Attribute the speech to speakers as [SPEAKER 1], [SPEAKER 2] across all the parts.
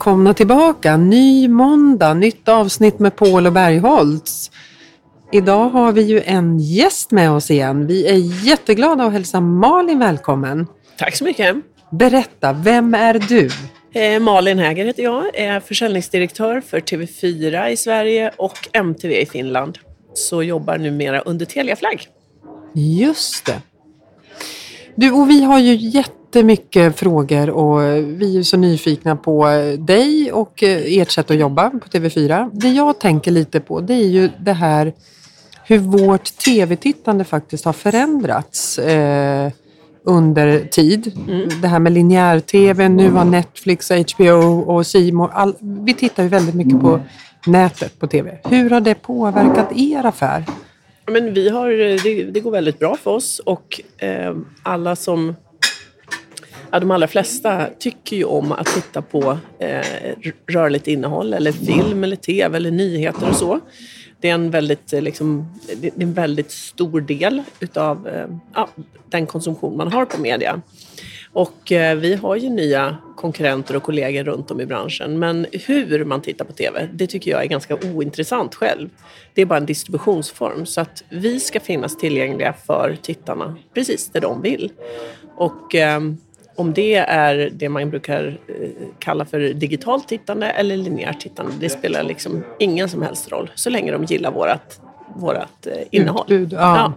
[SPEAKER 1] Välkomna tillbaka! Ny måndag, nytt avsnitt med Paul och Bergholtz. Idag har vi ju en gäst med oss igen. Vi är jätteglada att hälsa Malin välkommen.
[SPEAKER 2] Tack så mycket.
[SPEAKER 1] Berätta, vem är du?
[SPEAKER 2] Eh, Malin Häger heter jag, är försäljningsdirektör för TV4 i Sverige och MTV i Finland. Så jobbar numera under Telia-flagg.
[SPEAKER 1] Just det. Du, och vi har ju jättemycket frågor och vi är så nyfikna på dig och ert sätt att jobba på TV4. Det jag tänker lite på det är ju det här hur vårt tv-tittande faktiskt har förändrats eh, under tid. Mm. Det här med linjär-tv, nu har Netflix, HBO och C More, vi tittar ju väldigt mycket på nätet på tv. Hur har det påverkat er affär?
[SPEAKER 2] Men vi har, det, det går väldigt bra för oss och eh, alla som Ja, de allra flesta tycker ju om att titta på eh, rörligt innehåll eller film eller tv eller nyheter och så. Det är en väldigt, eh, liksom, det är en väldigt stor del utav eh, ja, den konsumtion man har på media. Och eh, vi har ju nya konkurrenter och kollegor runt om i branschen. Men hur man tittar på TV, det tycker jag är ganska ointressant själv. Det är bara en distributionsform. Så att vi ska finnas tillgängliga för tittarna precis där de vill. Och eh, om det är det man brukar eh, kalla för digitalt tittande eller linjärt tittande, det spelar liksom ingen som helst roll. Så länge de gillar vårt vårat eh, innehåll.
[SPEAKER 1] Utbud, ja. ja.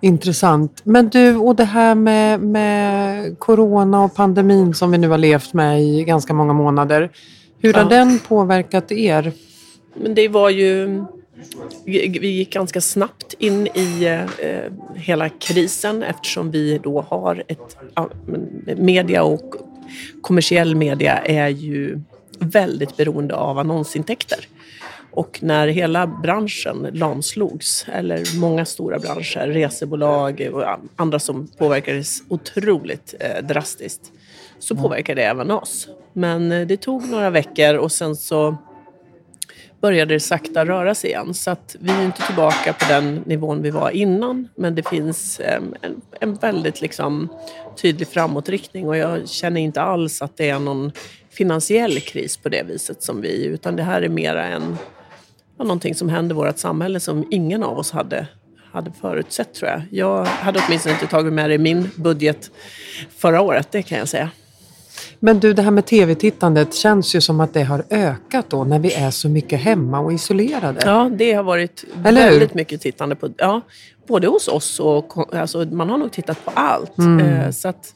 [SPEAKER 1] Intressant. Men du, och det här med, med corona och pandemin som vi nu har levt med i ganska många månader. Hur har den påverkat er?
[SPEAKER 2] Men det var ju... Vi gick ganska snabbt in i eh, hela krisen eftersom vi då har ett... Media och kommersiell media är ju väldigt beroende av annonsintäkter. Och när hela branschen lamslogs, eller många stora branscher, resebolag och andra som påverkades otroligt eh, drastiskt, så påverkade det även oss. Men eh, det tog några veckor och sen så började det sakta röra sig igen. Så att vi är inte tillbaka på den nivån vi var innan. Men det finns en, en väldigt liksom, tydlig framåtriktning och jag känner inte alls att det är någon finansiell kris på det viset som vi, utan det här är mera en någonting som händer i vårt samhälle som ingen av oss hade, hade förutsett tror jag. Jag hade åtminstone inte tagit med det i min budget förra året, det kan jag säga.
[SPEAKER 1] Men du, det här med tv-tittandet känns ju som att det har ökat då när vi är så mycket hemma och isolerade.
[SPEAKER 2] Ja, det har varit väldigt mycket tittande på, ja, både hos oss och alltså, man har nog tittat på allt. Mm. Eh, så att,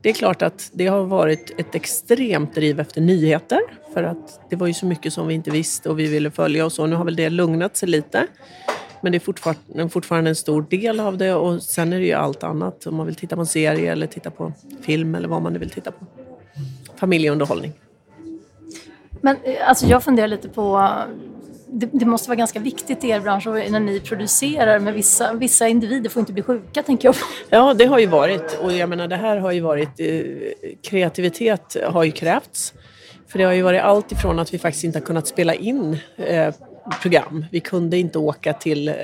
[SPEAKER 2] det är klart att det har varit ett extremt driv efter nyheter. För att det var ju så mycket som vi inte visste och vi ville följa och så. Nu har väl det lugnat sig lite. Men det är fortfarande, fortfarande en stor del av det och sen är det ju allt annat. Om man vill titta på en serie eller titta på film eller vad man nu vill titta på. Familjeunderhållning.
[SPEAKER 3] Men eh, alltså jag funderar lite på det, det, måste vara ganska viktigt i er bransch när ni producerar, men vissa, vissa individer får inte bli sjuka, tänker jag.
[SPEAKER 2] Ja, det har ju varit. Och jag menar, det här har ju varit... Eh, kreativitet har ju krävts. För det har ju varit allt ifrån att vi faktiskt inte har kunnat spela in eh, program. Vi kunde inte åka till eh,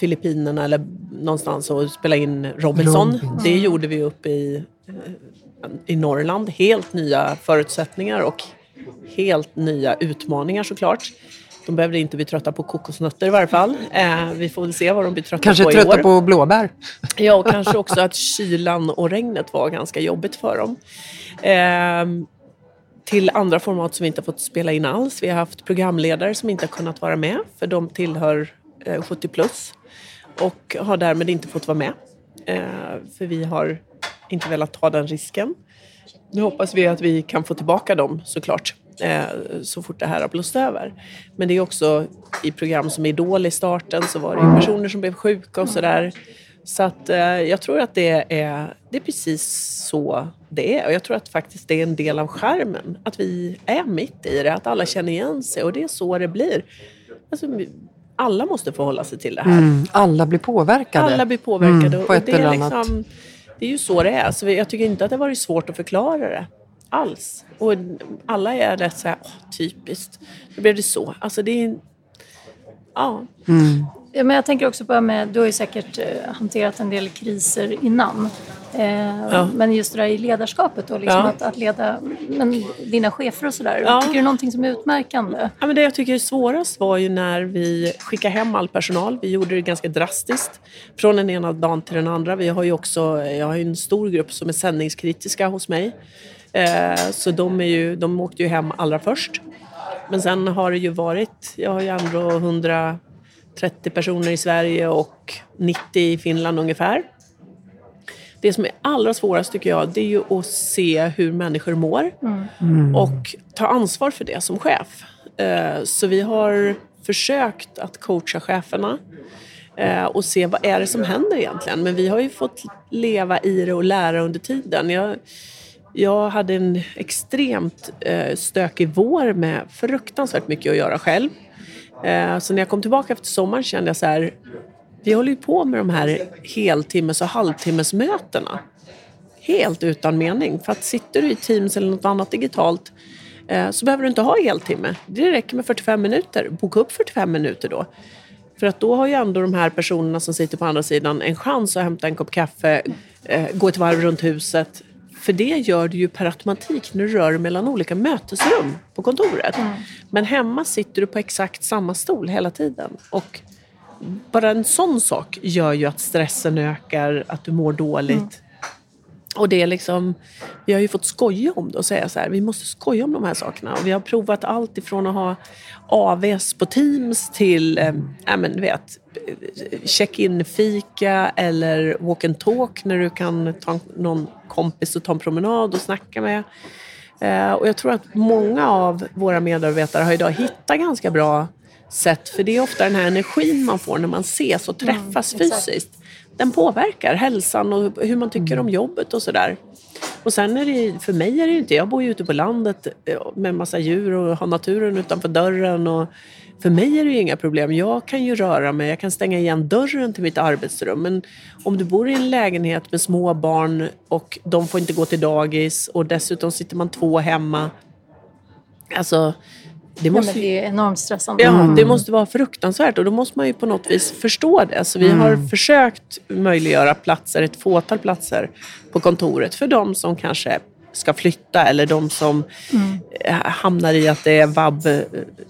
[SPEAKER 2] Filippinerna eller någonstans och spela in Robinson. Robinson. Det gjorde vi uppe i, eh, i Norrland. Helt nya förutsättningar och helt nya utmaningar såklart. De behöver inte bli trötta på kokosnötter i varje fall. Eh, vi får väl se vad de blir trötta
[SPEAKER 1] kanske
[SPEAKER 2] på
[SPEAKER 1] i år. Kanske trötta på blåbär?
[SPEAKER 2] Ja, och kanske också att kylan och regnet var ganska jobbigt för dem. Eh, till andra format som vi inte har fått spela in alls. Vi har haft programledare som inte har kunnat vara med för de tillhör eh, 70 plus och har därmed inte fått vara med. Eh, för vi har inte velat ta den risken. Nu hoppas vi att vi kan få tillbaka dem såklart eh, så fort det här har blåst över. Men det är också i program som Idol i starten så var det personer som blev sjuka och sådär. Så att eh, jag tror att det är, det är precis så det är. Och jag tror att faktiskt det är en del av skärmen. Att vi är mitt i det, att alla känner igen sig och det är så det blir. Alltså, alla måste förhålla sig till det här. Mm,
[SPEAKER 1] alla blir påverkade.
[SPEAKER 2] Alla blir påverkade. Mm, på ett och det, är liksom, det är ju så det är. Så jag tycker inte att det har varit svårt att förklara det. Alls. Och alla är rätt så här, åh, typiskt. Då blev det så. Alltså det är... Ja.
[SPEAKER 3] Mm. ja. Men jag tänker också på med, du har ju säkert eh, hanterat en del kriser innan. Eh, ja. Men just det där i ledarskapet då, liksom ja. att, att, leda men, dina chefer och sådär. Ja. Tycker du någonting som är utmärkande?
[SPEAKER 2] Ja, men det jag tycker är svårast var ju när vi skickade hem all personal. Vi gjorde det ganska drastiskt från den ena dagen till den andra. Vi har ju också, jag har ju en stor grupp som är sändningskritiska hos mig. Eh, så de, är ju, de åkte ju hem allra först. Men sen har det ju varit, jag har ju ändå 130 personer i Sverige och 90 i Finland ungefär. Det som är allra svårast tycker jag, det är ju att se hur människor mår mm. och ta ansvar för det som chef. Eh, så vi har försökt att coacha cheferna eh, och se vad är det som händer egentligen. Men vi har ju fått leva i det och lära under tiden. Jag, jag hade en extremt eh, stökig vår med fruktansvärt mycket att göra själv. Så när jag kom tillbaka efter sommaren kände jag så här, vi håller ju på med de här heltimmes och halvtimmesmötena. Helt utan mening. För att sitter du i Teams eller något annat digitalt eh, så behöver du inte ha heltimme. Det räcker med 45 minuter. Boka upp 45 minuter då. För att då har ju ändå de här personerna som sitter på andra sidan en chans att hämta en kopp kaffe, eh, gå ett varv runt huset. För det gör du ju per automatik när du rör dig mellan olika mötesrum på kontoret. Mm. Men hemma sitter du på exakt samma stol hela tiden. Och bara en sån sak gör ju att stressen ökar, att du mår dåligt. Mm. Och det är liksom, vi har ju fått skoja om det och säga så här, vi måste skoja om de här sakerna. Och vi har provat allt ifrån att ha AVs på Teams till, äh, men, vet, check-in-fika eller walk and talk när du kan ta någon kompis och ta en promenad och snacka med. Uh, och jag tror att många av våra medarbetare har idag hittat ganska bra sätt. För det är ofta den här energin man får när man ses och träffas mm, fysiskt. Den påverkar hälsan och hur man tycker mm. om jobbet och sådär. Och sen är det, för mig är det inte, jag bor ju ute på landet eh, med massa djur och har naturen utanför dörren. Och för mig är det ju inga problem. Jag kan ju röra mig, jag kan stänga igen dörren till mitt arbetsrum. Men om du bor i en lägenhet med små barn och de får inte gå till dagis och dessutom sitter man två hemma. Alltså,
[SPEAKER 3] det, måste, ja, det är enormt stressande.
[SPEAKER 2] Ja, mm. det måste vara fruktansvärt och då måste man ju på något vis förstå det. Så vi mm. har försökt möjliggöra platser, ett fåtal platser på kontoret för de som kanske ska flytta eller de som mm. hamnar i att det är vab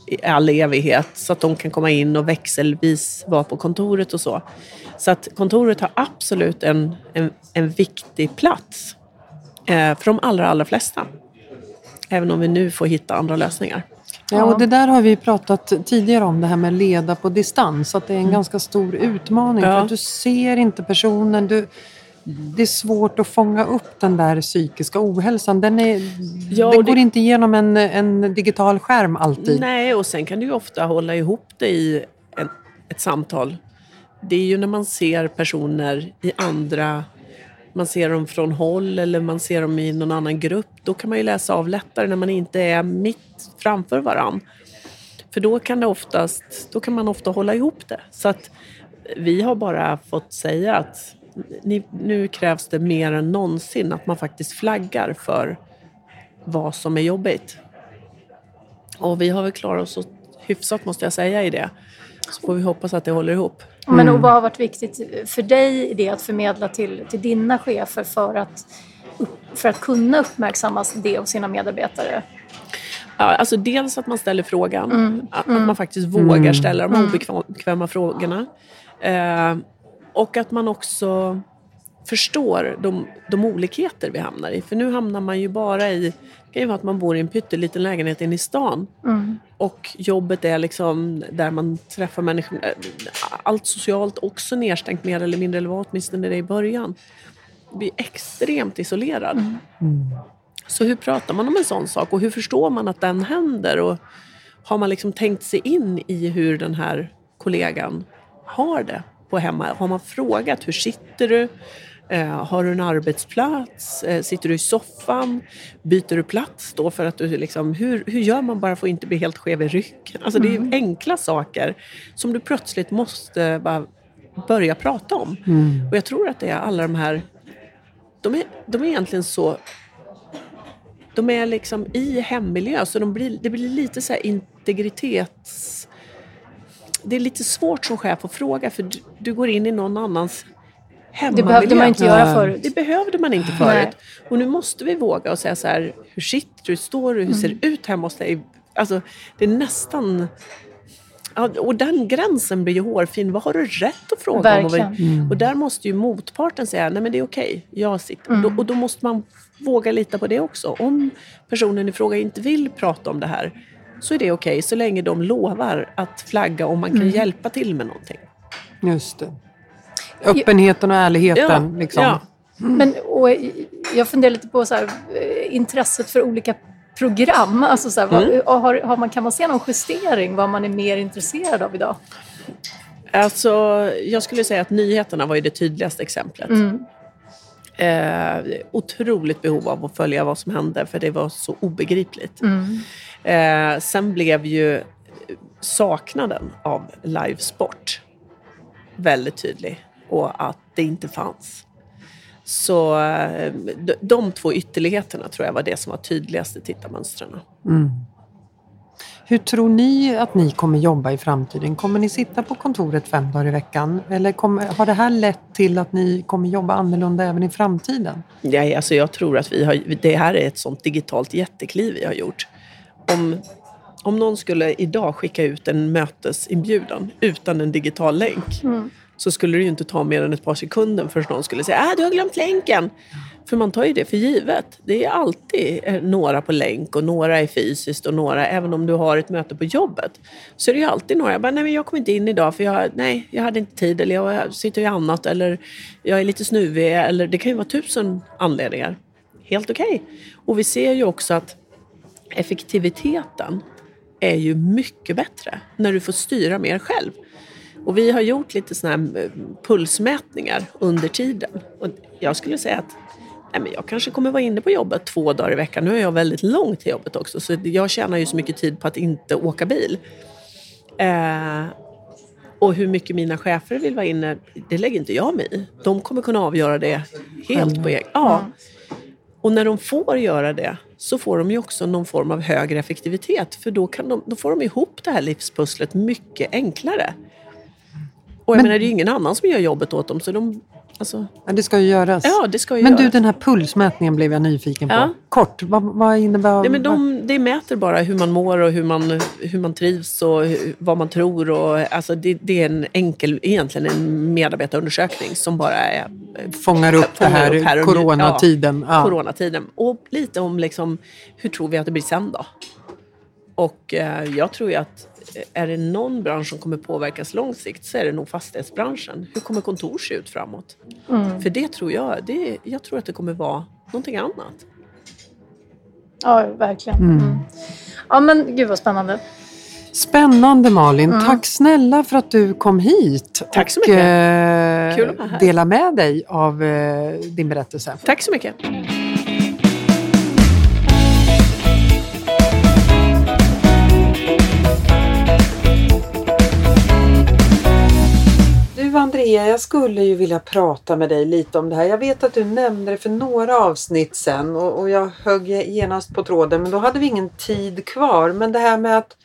[SPEAKER 2] i all evighet så att de kan komma in och växelvis vara på kontoret och så. Så att kontoret har absolut en, en, en viktig plats eh, för de allra, allra flesta. Även om vi nu får hitta andra lösningar.
[SPEAKER 1] Ja, och det där har vi pratat tidigare om, det här med leda på distans. Att det är en mm. ganska stor utmaning. Ja. För att du ser inte personen. Du, det är svårt att fånga upp den där psykiska ohälsan. Den, är, ja, den går det... inte igenom en, en digital skärm alltid.
[SPEAKER 2] Nej, och sen kan du ju ofta hålla ihop det i en, ett samtal. Det är ju när man ser personer i andra man ser dem från håll eller man ser dem i någon annan grupp. Då kan man ju läsa av lättare när man inte är mitt framför varann. För då kan, det oftast, då kan man ofta hålla ihop det. Så att vi har bara fått säga att ni, nu krävs det mer än någonsin att man faktiskt flaggar för vad som är jobbigt. Och vi har väl klarat oss hyfsat måste jag säga i det. Så får vi hoppas att det håller ihop.
[SPEAKER 3] Mm. Men och vad har varit viktigt för dig i det att förmedla till, till dina chefer för att, för att kunna uppmärksamma det hos sina medarbetare?
[SPEAKER 2] Ja, alltså dels att man ställer frågan, mm. att, mm. man faktiskt vågar mm. ställa de obekväma frågorna. Eh, och att man också förstår de, de olikheter vi hamnar i. För nu hamnar man ju bara i, det kan ju vara att man bor i en pytteliten lägenhet inne i stan. Mm. Och jobbet är liksom där man träffar människor. Allt socialt också nedstängt mer eller mindre, eller var åtminstone det i början. Blir extremt isolerad. Mm. Mm. Så hur pratar man om en sån sak och hur förstår man att den händer? Och har man liksom tänkt sig in i hur den här kollegan har det på hemma? Har man frågat hur sitter du? Eh, har du en arbetsplats? Eh, sitter du i soffan? Byter du plats då för att du liksom, hur, hur gör man bara för att inte bli helt skev i ryggen? Alltså det är mm. enkla saker som du plötsligt måste bara börja prata om. Mm. Och jag tror att det är alla de här, de är, de är egentligen så de är liksom i hemmiljö så de blir, det blir lite så integritets... Det är lite svårt som chef att fråga för du, du går in i någon annans hemmamiljö.
[SPEAKER 3] Det behövde man inte göra
[SPEAKER 1] Nej.
[SPEAKER 3] förut.
[SPEAKER 2] Det behövde man inte förut. Och nu måste vi våga och säga så här, hur sitter du, står du, hur ser det ut hemma hos dig? Alltså, det är nästan... Ja, och den gränsen blir ju hårfin. Vad har du rätt att fråga om?
[SPEAKER 3] Verkligen.
[SPEAKER 2] Och, vad- och där måste ju motparten säga, nej men det är okej, jag sitter.
[SPEAKER 3] Mm.
[SPEAKER 2] Då, och då måste man våga lita på det också. Om personen i fråga inte vill prata om det här så är det okej, så länge de lovar att flagga om man kan
[SPEAKER 3] Mm.
[SPEAKER 2] hjälpa till med någonting.
[SPEAKER 1] Just det. Öppenheten och ärligheten. liksom.
[SPEAKER 2] ja.
[SPEAKER 3] Men, och jag funderar lite på så här, eh, intresset för olika program. Alltså så här, vad,
[SPEAKER 2] Mm.
[SPEAKER 3] har, har man, kan man se någon justering vad man är mer intresserad av idag?
[SPEAKER 2] Alltså, jag skulle säga att nyheterna var ju det tydligaste exemplet.
[SPEAKER 3] Mm.
[SPEAKER 2] Eh, otroligt behov av att följa vad som hände för det var så obegripligt.
[SPEAKER 3] Mm.
[SPEAKER 2] Eh, sen blev ju saknaden av livesport väldigt tydlig och att det inte fanns. Så eh, de, två ytterligheterna tror jag var det som var tydligast i tittarmönstren.
[SPEAKER 1] Mm. Hur tror ni att ni kommer jobba i framtiden? Kommer ni sitta på kontoret fem dagar i veckan? Eller kommer, har det här lett till att ni kommer jobba annorlunda även i framtiden?
[SPEAKER 2] Ja, alltså jag tror att vi har, det här är ett sånt digitalt jättekliv vi har gjort. Om, om någon skulle idag skicka ut en mötesinbjudan utan en digital länk så skulle det ju inte ta mer än ett par sekunder förrän någon skulle säga ah, du har glömt länken. För man tar ju det för givet. Det är alltid eh, några på länk och några är fysiskt och några, även om du har ett möte på jobbet, så är det ju alltid några. Jag bara, nej men jag kom inte in idag för jag, nej, jag hade inte tid eller jag sitter i annat eller jag är lite snuvig eller det kan ju vara tusen anledningar. Helt okej. Och vi ser ju också att effektiviteten är ju mycket bättre när du får styra mer själv. Och vi har gjort lite såna eh, pulsmätningar under tiden. Och jag skulle säga att nej men jag kanske kommer vara inne på jobbet två dagar i veckan. Nu är jag väldigt långt till jobbet också så jag tjänar ju så mycket tid på att inte åka bil. Eh, och hur mycket mina chefer vill vara inne, det lägger inte jag mig i. De kommer kunna avgöra det helt på egen Ja. Och när de får göra det så får de ju också någon form av högre effektivitet. För då, kan de, då får de ihop det här livspusslet mycket enklare. Och jag
[SPEAKER 1] Men-
[SPEAKER 2] menar, det är ju ingen annan som gör jobbet åt dem. Så de, alltså,
[SPEAKER 1] Ja, det ska ju göras.
[SPEAKER 2] ja, det ska ju
[SPEAKER 1] Men
[SPEAKER 2] göras.
[SPEAKER 1] du, den här pulsmätningen blev jag nyfiken på.
[SPEAKER 2] Ja.
[SPEAKER 1] Kort, vad, vad innebär
[SPEAKER 2] Nej, men de, det mäter bara hur man mår och hur man, hur man trivs och hur, vad man tror. Och, alltså det, det är en enkel, egentligen en medarbetarundersökning som bara är,
[SPEAKER 1] fångar upp det
[SPEAKER 2] fångar
[SPEAKER 1] här,
[SPEAKER 2] upp här nu.
[SPEAKER 1] coronatiden? Ja.
[SPEAKER 2] coronatiden. Och lite om liksom, hur tror vi att det blir sen då? Och eh, jag tror ju att är det någon bransch som kommer påverkas lång sikt så är det nog fastighetsbranschen. Hur kommer kontor se ut framåt?
[SPEAKER 3] Mm.
[SPEAKER 2] För det tror jag, det, jag tror att det kommer vara någonting annat.
[SPEAKER 3] Ja, verkligen.
[SPEAKER 1] Mm.
[SPEAKER 3] Mm. Ja, men gud vad spännande.
[SPEAKER 1] Spännande Malin. Tack snälla för att du kom hit
[SPEAKER 2] Tack så
[SPEAKER 1] och
[SPEAKER 2] mycket.
[SPEAKER 1] eh,
[SPEAKER 2] Kul att vara här.
[SPEAKER 1] dela med dig av eh, din berättelse.
[SPEAKER 2] Tack så mycket.
[SPEAKER 1] Andrea, jag skulle ju vilja prata med dig lite om det här. Jag vet att du nämnde det för några avsnitt sen och, och jag högg genast på tråden men då hade vi ingen tid kvar. Men det här med att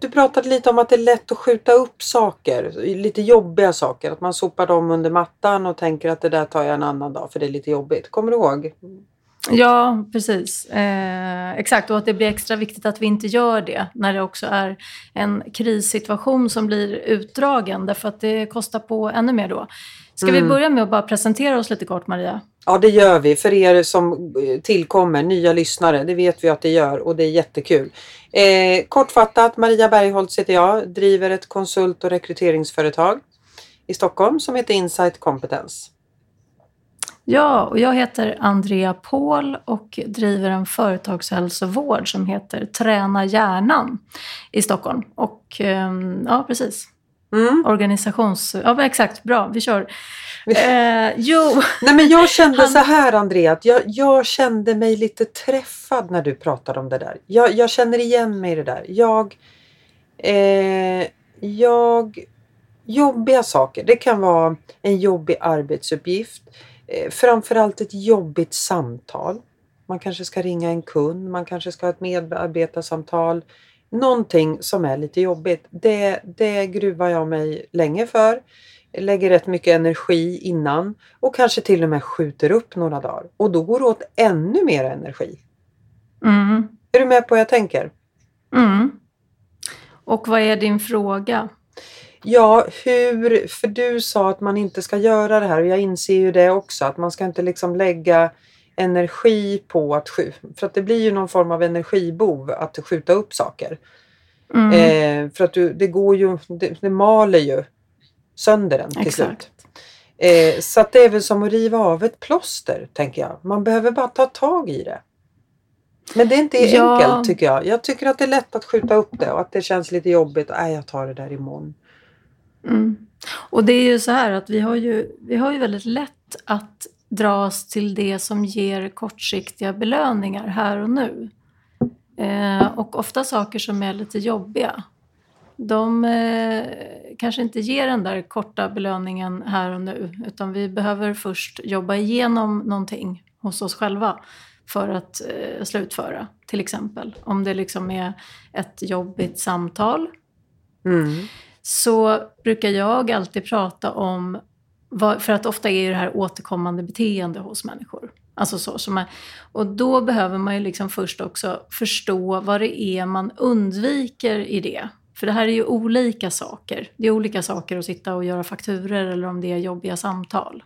[SPEAKER 1] du pratade lite om att det är lätt att skjuta upp saker, lite jobbiga saker. Att man sopar dem under mattan och tänker att det där tar jag en annan dag för det är lite jobbigt. Kommer du ihåg?
[SPEAKER 3] Ja, precis. Eh, exakt, och att det blir extra viktigt att vi inte gör det när det också är en krissituation som blir utdragen därför att det kostar på ännu mer då. Ska vi börja med att bara presentera oss lite kort, Maria?
[SPEAKER 1] Ja, det gör vi. För er som eh, tillkommer, nya lyssnare, det vet vi att det gör och det är jättekul. Eh, kortfattat, Maria Bergholtz heter jag, driver ett konsult och rekryteringsföretag i Stockholm som heter Insight Competence.
[SPEAKER 3] Ja, och jag heter Andrea Paul och driver en företagshälsovård som heter Träna hjärnan i Stockholm. Och ehm, ja, precis.
[SPEAKER 1] Mm.
[SPEAKER 3] Organisations... Ja, men exakt. Bra, vi kör. Eh, jo,
[SPEAKER 1] Nej, men jag kände
[SPEAKER 3] Han-
[SPEAKER 1] så här Andrea, att jag, jag kände mig lite träffad när du pratade om det där. Jag, jag känner igen mig i det där. Jag, eh, jag, jobbiga saker, det kan vara en jobbig arbetsuppgift. Eh, framförallt ett jobbigt samtal. Man kanske ska ringa en kund, man kanske ska ha ett medarbetarsamtal. Någonting som är lite jobbigt, det, det gruvar jag mig länge för. lägger rätt mycket energi innan och kanske till och med skjuter upp några dagar. Och då går det åt ännu mer energi.
[SPEAKER 3] Mm.
[SPEAKER 1] Är du med på vad jag tänker?
[SPEAKER 3] Mm. Och vad är din fråga?
[SPEAKER 1] Ja, hur, för du sa att man inte ska göra det här och jag inser ju det också att man ska inte liksom lägga energi på att skjuta, för att det blir ju någon form av energibov att skjuta upp saker.
[SPEAKER 3] Mm.
[SPEAKER 1] Eh, för att du, det går ju, det, det maler ju sönder den till
[SPEAKER 3] Exakt.
[SPEAKER 1] slut. Eh, så att det är väl som att riva av ett plåster, tänker jag. Man behöver bara ta tag i det. Men det är inte
[SPEAKER 3] Ja.
[SPEAKER 1] enkelt tycker jag. Jag tycker att det är lätt att skjuta upp det och att det känns lite jobbigt. Nej, jag tar det där imorgon.
[SPEAKER 3] Mm. Och det är ju så här att vi har ju, vi har ju väldigt lätt att dras till det som ger kortsiktiga belöningar här och nu. Eh, och ofta saker som är lite jobbiga. De eh, kanske inte ger den där korta belöningen här och nu. Utan vi behöver först jobba igenom någonting hos oss själva för att eh, slutföra. Till exempel om det liksom är ett jobbigt samtal
[SPEAKER 1] Mm
[SPEAKER 3] så brukar jag alltid prata om, för att ofta är det här återkommande beteende hos människor. Alltså så, som är, och då behöver man ju liksom först också förstå vad det är man undviker i det. För det här är ju olika saker. Det är olika saker att sitta och göra fakturer eller om det är jobbiga samtal.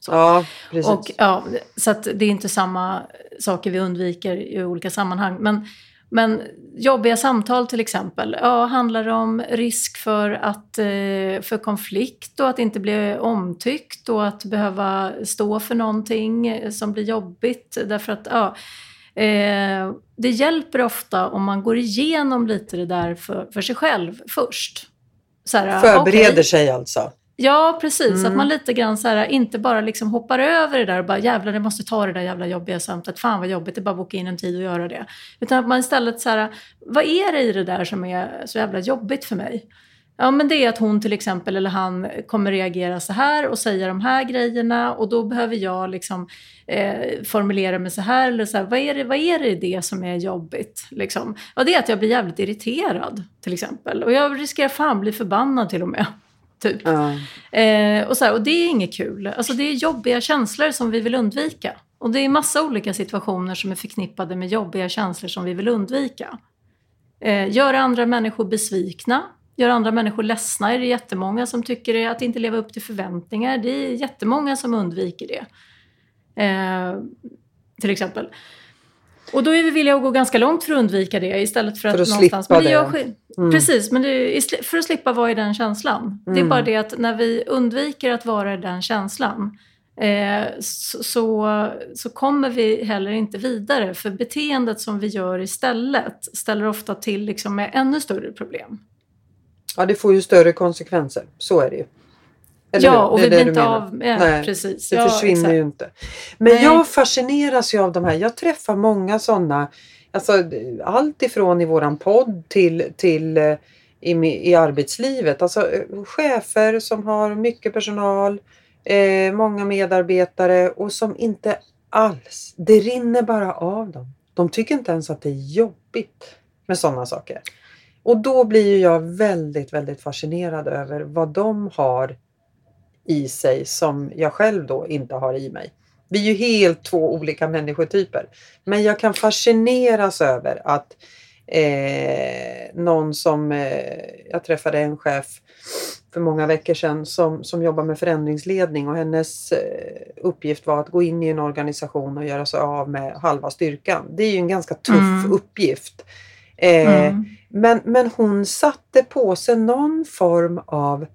[SPEAKER 3] Så.
[SPEAKER 1] Ja, precis.
[SPEAKER 3] Och, ja, så det är inte samma saker vi undviker i olika sammanhang. Men, men jobbiga samtal till exempel, ja, handlar det om risk för, att, eh, för konflikt och att inte bli omtyckt och att behöva stå för någonting som blir jobbigt. Därför att ja, eh, det hjälper ofta om man går igenom lite det där för, för sig själv först. Så här, ah,
[SPEAKER 1] Förbereder
[SPEAKER 3] okay.
[SPEAKER 1] sig alltså.
[SPEAKER 3] Ja, precis.
[SPEAKER 1] Mm.
[SPEAKER 3] Att man lite grann så här, inte bara liksom hoppar över det där och bara jävlar, jag måste ta det där jävla jobbiga samtalet. Fan vad jobbigt, det är bara att boka in en tid och göra det. Utan att man istället så här, vad är det i det där som är så jävla jobbigt för mig? Ja, men det är att hon till exempel eller han kommer reagera så här och säga de här grejerna och då behöver jag liksom eh, formulera mig så här eller så här. Vad är det, vad är det i det som är jobbigt? Liksom? Ja, det är att jag blir jävligt irriterad till exempel och jag riskerar fan bli förbannad till och med. Typ.
[SPEAKER 1] Ja.
[SPEAKER 3] Eh, och, så här, och det är inget kul. Alltså, det är jobbiga känslor som vi vill undvika. Och det är massa olika situationer som är förknippade med jobbiga känslor som vi vill undvika. Eh, göra andra människor besvikna, göra andra människor ledsna är det jättemånga som tycker att inte leva upp till förväntningar. Det är jättemånga som undviker det. Eh, till exempel. Och då är vi villiga att gå ganska långt för att undvika det istället för att,
[SPEAKER 1] För att
[SPEAKER 3] någonstans...
[SPEAKER 1] slippa
[SPEAKER 3] men det gör
[SPEAKER 1] Mm.
[SPEAKER 3] Precis, men är, för att slippa vara i den känslan. Det är
[SPEAKER 1] Mm.
[SPEAKER 3] bara det att när vi undviker att vara i den känslan eh, så, så, så kommer vi heller inte vidare. För beteendet som vi gör istället ställer ofta till liksom med ännu större problem.
[SPEAKER 1] ja, det får ju större konsekvenser. Så är det ju. Eller
[SPEAKER 3] ja, och vi blir inte
[SPEAKER 1] menar.
[SPEAKER 3] av med...
[SPEAKER 1] Nej,
[SPEAKER 3] precis.
[SPEAKER 1] Det
[SPEAKER 3] ja,
[SPEAKER 1] försvinner
[SPEAKER 3] exakt.
[SPEAKER 1] ju inte. Men
[SPEAKER 3] Nej.
[SPEAKER 1] jag fascineras ju av de här. Jag träffar många sådana. Alltså, allt ifrån i våran podd till, till eh, i, i arbetslivet. Alltså eh, chefer som har mycket personal, eh, många medarbetare och som inte alls, det rinner bara av dem. De tycker inte ens att det är jobbigt med sådana saker. Och då blir jag väldigt, väldigt fascinerad över vad de har i sig som jag själv då inte har i mig. Vi är ju helt två olika människotyper. Men jag kan fascineras över att eh, någon som, eh, jag träffade en chef för många veckor sedan som, som jobbar med förändringsledning och hennes eh, uppgift var att gå in i en organisation och göra sig av med halva styrkan. Det är ju en ganska tuff
[SPEAKER 3] Mm.
[SPEAKER 1] uppgift. Eh,
[SPEAKER 3] Mm.
[SPEAKER 1] men, men hon satte på sig någon form av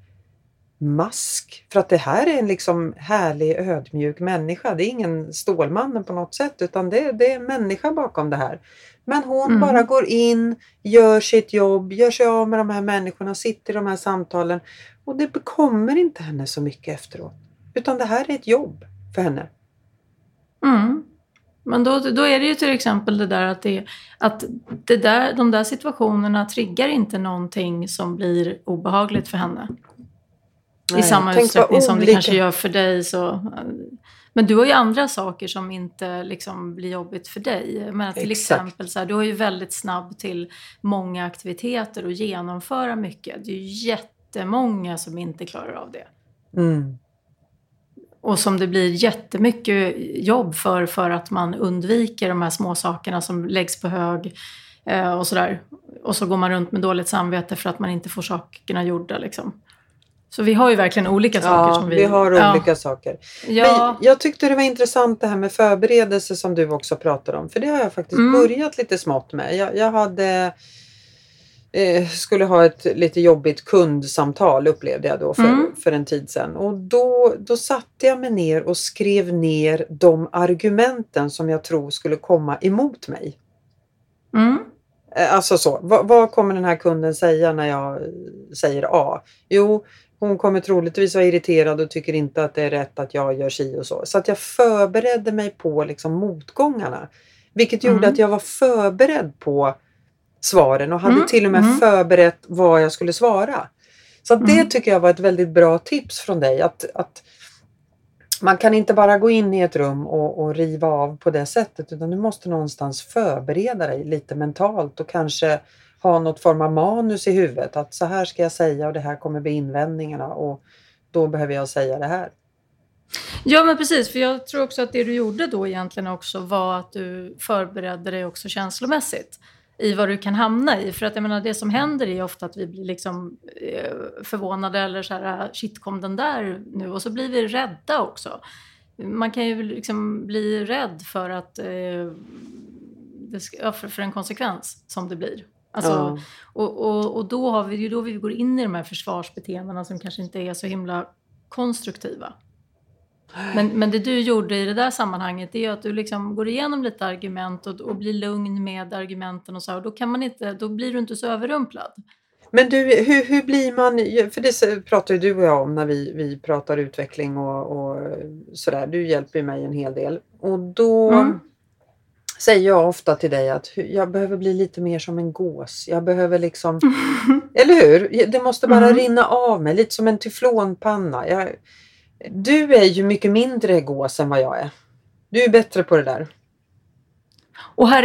[SPEAKER 1] mask. För att det här är en liksom härlig ödmjuk människa. Det är ingen Stålmannen på något sätt utan det, det är en människa bakom det här. Men hon
[SPEAKER 3] Mm.
[SPEAKER 1] bara går in, gör sitt jobb, gör sig av med de här människorna, sitter i de här samtalen. Och det bekommer inte henne så mycket efteråt. Utan det här är ett jobb för henne.
[SPEAKER 3] Mm. Men då, då är det ju till exempel det där att, det, att det där, de där situationerna triggar inte någonting som blir obehagligt för henne. I
[SPEAKER 1] Nej,
[SPEAKER 3] samma
[SPEAKER 1] tänk vad
[SPEAKER 3] utsträckning som det kanske gör för dig. Så. Men du har ju andra saker som inte liksom blir jobbigt för dig. Men till
[SPEAKER 1] Exakt.
[SPEAKER 3] exempel, så här, du är ju väldigt snabb till många aktiviteter och genomföra mycket. Det är ju jättemånga som inte klarar av det.
[SPEAKER 1] Mm.
[SPEAKER 3] Och som det blir jättemycket jobb för, för att man undviker de här små sakerna som läggs på hög eh, och sådär. Och så går man runt med dåligt samvete för att man inte får sakerna gjorda. Liksom. Så vi har ju verkligen olika saker
[SPEAKER 1] Ja,
[SPEAKER 3] som vi...
[SPEAKER 1] vi har
[SPEAKER 3] ja.
[SPEAKER 1] olika saker.
[SPEAKER 3] Ja,
[SPEAKER 1] Men jag tyckte det var intressant det här med förberedelse som du också pratade om. För det har jag faktiskt
[SPEAKER 3] Mm.
[SPEAKER 1] börjat lite smått med. Jag, jag hade eh, skulle ha ett lite jobbigt kundsamtal upplevde jag då för,
[SPEAKER 3] Mm.
[SPEAKER 1] för en tid sedan. Och då, då satte jag mig ner och skrev ner de argumenten som jag tror skulle komma emot mig.
[SPEAKER 3] mm,
[SPEAKER 1] Eh, Alltså så, vad, vad kommer den här kunden säga när jag säger A? Jo, hon kommer troligtvis vara irriterad och tycker inte att det är rätt att jag gör si och så. Så att jag förberedde mig på liksom motgångarna. Vilket gjorde
[SPEAKER 3] Mm.
[SPEAKER 1] att jag var förberedd på svaren och hade
[SPEAKER 3] Mm,
[SPEAKER 1] till och med
[SPEAKER 3] mm.
[SPEAKER 1] förberett vad jag skulle svara. Så det
[SPEAKER 3] Mm.
[SPEAKER 1] tycker jag var ett väldigt bra tips från dig. Att, att man kan inte bara gå in i ett rum och, och riva av på det sättet utan du måste någonstans förbereda dig lite mentalt och kanske ha något form av manus i huvudet. Att så här ska jag säga och det här kommer bli invändningarna och då behöver jag säga det här.
[SPEAKER 3] Ja, men precis. För jag tror också att det du gjorde då egentligen också var att du förberedde dig också känslomässigt i vad du kan hamna i. För att jag menar, det som händer är ofta att vi blir liksom eh, förvånade eller så här, ah, shit kom den där nu? Och så blir vi rädda också. Man kan ju liksom bli rädd för att eh, det ska, för, för en konsekvens som det blir. Alltså,
[SPEAKER 1] Ja.
[SPEAKER 3] och, och, och då har vi ju då vi går in i de här försvarsbeteendena som kanske inte är så himla konstruktiva. Men, men det du gjorde i det där sammanhanget är ju att du liksom går igenom lite argument och, och blir lugn med argumenten och så. Och då, kan man inte, då blir du inte så överrumplad.
[SPEAKER 1] Men du, hur, hur blir man, för det pratar ju du och jag om när vi, vi pratar utveckling och, och sådär. Du hjälper ju mig en hel del. Och då
[SPEAKER 3] Mm.
[SPEAKER 1] Säger jag ofta till dig att jag behöver bli lite mer som en gås. Jag behöver liksom, eller hur? Det måste bara
[SPEAKER 3] Mm.
[SPEAKER 1] rinna av mig, lite som en teflonpanna. Jag, du är ju mycket mindre gås än vad jag är. Du är bättre på det där.
[SPEAKER 3] Och här,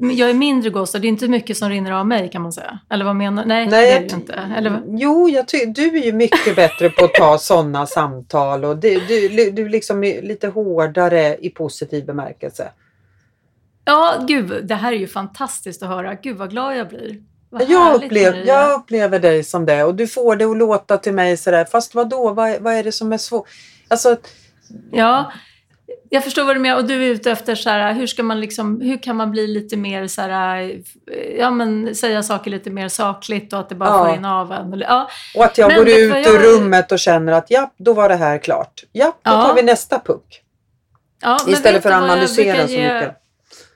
[SPEAKER 3] jag är mindre gås och det är inte mycket som rinner av mig kan man säga. Eller vad menar du? Nej,
[SPEAKER 1] Nej,
[SPEAKER 3] det är det inte. Eller,
[SPEAKER 1] Jo, jag ty- du är ju mycket bättre på att ta sådana samtal och du, du, du liksom är lite hårdare i positiv bemärkelse.
[SPEAKER 3] Ja, gud, det här är ju fantastiskt att höra. Gud vad glad jag blir. Vad
[SPEAKER 1] Jag, upplev, jag upplever dig som det och du får det att låta till mig sådär. Fast vad då? Vad, vad är det som är svårt? Alltså,
[SPEAKER 3] Ja, jag förstår vad du menar. Och du är ute efter så här, hur, ska man liksom, hur kan man bli lite mer så här, ja men säga saker lite mer sakligt och att det bara
[SPEAKER 1] Ja.
[SPEAKER 3] får in av en. Ja,
[SPEAKER 1] och att jag
[SPEAKER 3] Men
[SPEAKER 1] går ut
[SPEAKER 3] vad
[SPEAKER 1] ur
[SPEAKER 3] jag-
[SPEAKER 1] rummet och känner att ja, då var det här klart. Ja, då
[SPEAKER 3] Ja.
[SPEAKER 1] tar vi nästa puck.
[SPEAKER 3] ja,
[SPEAKER 1] Istället för att
[SPEAKER 3] jag
[SPEAKER 1] analysera
[SPEAKER 3] brukar
[SPEAKER 1] så mycket.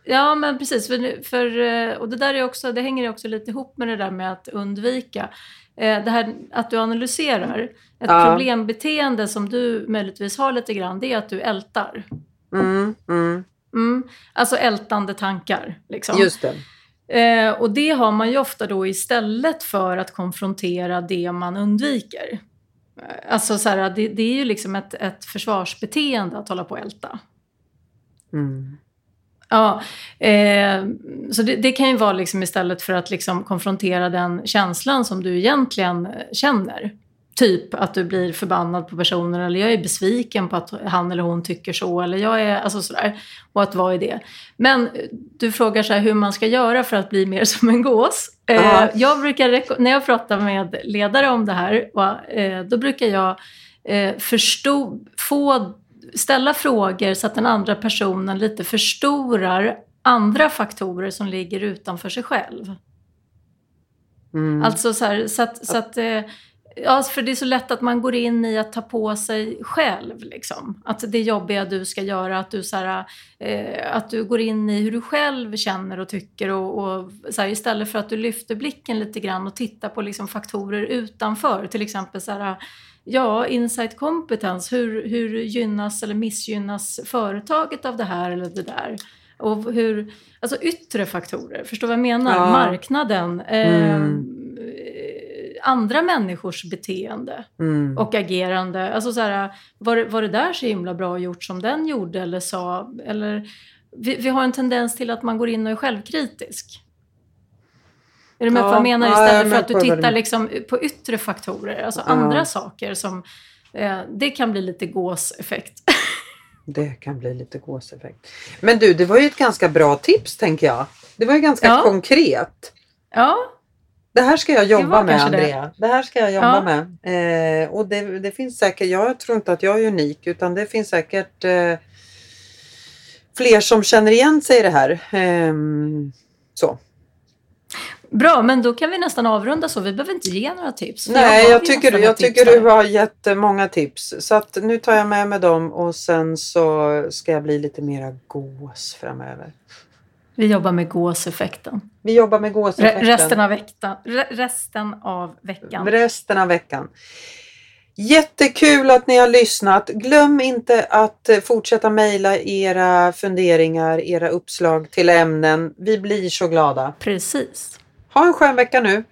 [SPEAKER 3] Ja, men precis. För, för, eh, och det där är också, det hänger också lite ihop med det där med att undvika. Eh, Det här att du analyserar. Ett
[SPEAKER 1] Ja.
[SPEAKER 3] problembeteende som du möjligtvis har lite grann, det är att du ältar.
[SPEAKER 1] Mm, mm,
[SPEAKER 3] Mm. Alltså ältande tankar. Liksom.
[SPEAKER 1] just det.
[SPEAKER 3] Eh, och det har man ju ofta då istället för att konfrontera det man undviker. Eh, Alltså så här, det, det är ju liksom ett, ett försvarsbeteende att hålla på och älta.
[SPEAKER 1] Mm.
[SPEAKER 3] Ja, eh, så det, det kan ju vara liksom istället för att liksom konfrontera den känslan som du egentligen eh, känner. Typ att du blir förbannad på personer eller jag är besviken på att han eller hon tycker så eller jag är, alltså sådär. Och att vara i det. Men eh, du frågar så här hur man ska göra för att bli mer som en gås. Eh,
[SPEAKER 1] Ja.
[SPEAKER 3] jag brukar, när jag pratar med ledare om det här, va, eh, då brukar jag eh, förstå, få ställa frågor så att den andra personen lite förstorar andra faktorer som ligger utanför sig själv.
[SPEAKER 1] Mm.
[SPEAKER 3] Alltså så, här, så att, så att eh, Ja, för det är så lätt att man går in i att ta på sig själv. Liksom. Att det jobbiga du ska göra, att du, så här, eh, att du går in i hur du själv känner och tycker. Och, och så här, istället för att du lyfter blicken lite grann och tittar på liksom, faktorer utanför. Till exempel så här, ja, insight competence. Hur, hur gynnas eller missgynnas företaget av det här eller det där? Och hur, alltså yttre faktorer, förstår vad jag menar?
[SPEAKER 1] Ja.
[SPEAKER 3] Marknaden. Eh,
[SPEAKER 1] Mm.
[SPEAKER 3] andra människors beteende
[SPEAKER 1] Mm.
[SPEAKER 3] och agerande. Alltså så här, var, var det där så himla bra gjort som den gjorde eller sa? Eller, vi, vi har en tendens till att man går in och är självkritisk. Är du med
[SPEAKER 1] Ja,
[SPEAKER 3] vad jag menar?
[SPEAKER 1] ja, jag
[SPEAKER 3] Istället för att du tittar liksom på yttre faktorer, alltså
[SPEAKER 1] Ja.
[SPEAKER 3] andra saker som, Eh, det kan bli lite gåseffekt.
[SPEAKER 1] Det kan bli lite gåseffekt. Men du, det var ju ett ganska bra tips tänker jag. Det var ju ganska
[SPEAKER 3] Ja.
[SPEAKER 1] konkret.
[SPEAKER 3] Ja,
[SPEAKER 1] Det här ska jag jobba med
[SPEAKER 3] kanske det.
[SPEAKER 1] Andrea. Det. här ska jag jobba med. Eh, och det, det finns säkert, jag tror inte att jag är unik utan det finns säkert eh, fler som känner igen sig i det här. Ehm, så.
[SPEAKER 3] Bra. Men då kan vi nästan avrunda så. Vi behöver inte ge några tips.
[SPEAKER 1] Nej, jag tycker, jag tycker du har gett många tips. Så att nu tar jag med mig dem och sen så ska jag bli lite mera gås framöver.
[SPEAKER 3] Vi jobbar med gåseffekten.
[SPEAKER 1] Vi jobbar med
[SPEAKER 3] Re-
[SPEAKER 1] gåseffekten.
[SPEAKER 3] resten, av veckan, re- resten av veckan.
[SPEAKER 1] resten av veckan. Jättekul att ni har lyssnat. Glöm inte att eh, fortsätta mejla era funderingar, era uppslag till ämnen. Vi blir så glada.
[SPEAKER 3] Precis.
[SPEAKER 1] Ha en skön vecka nu!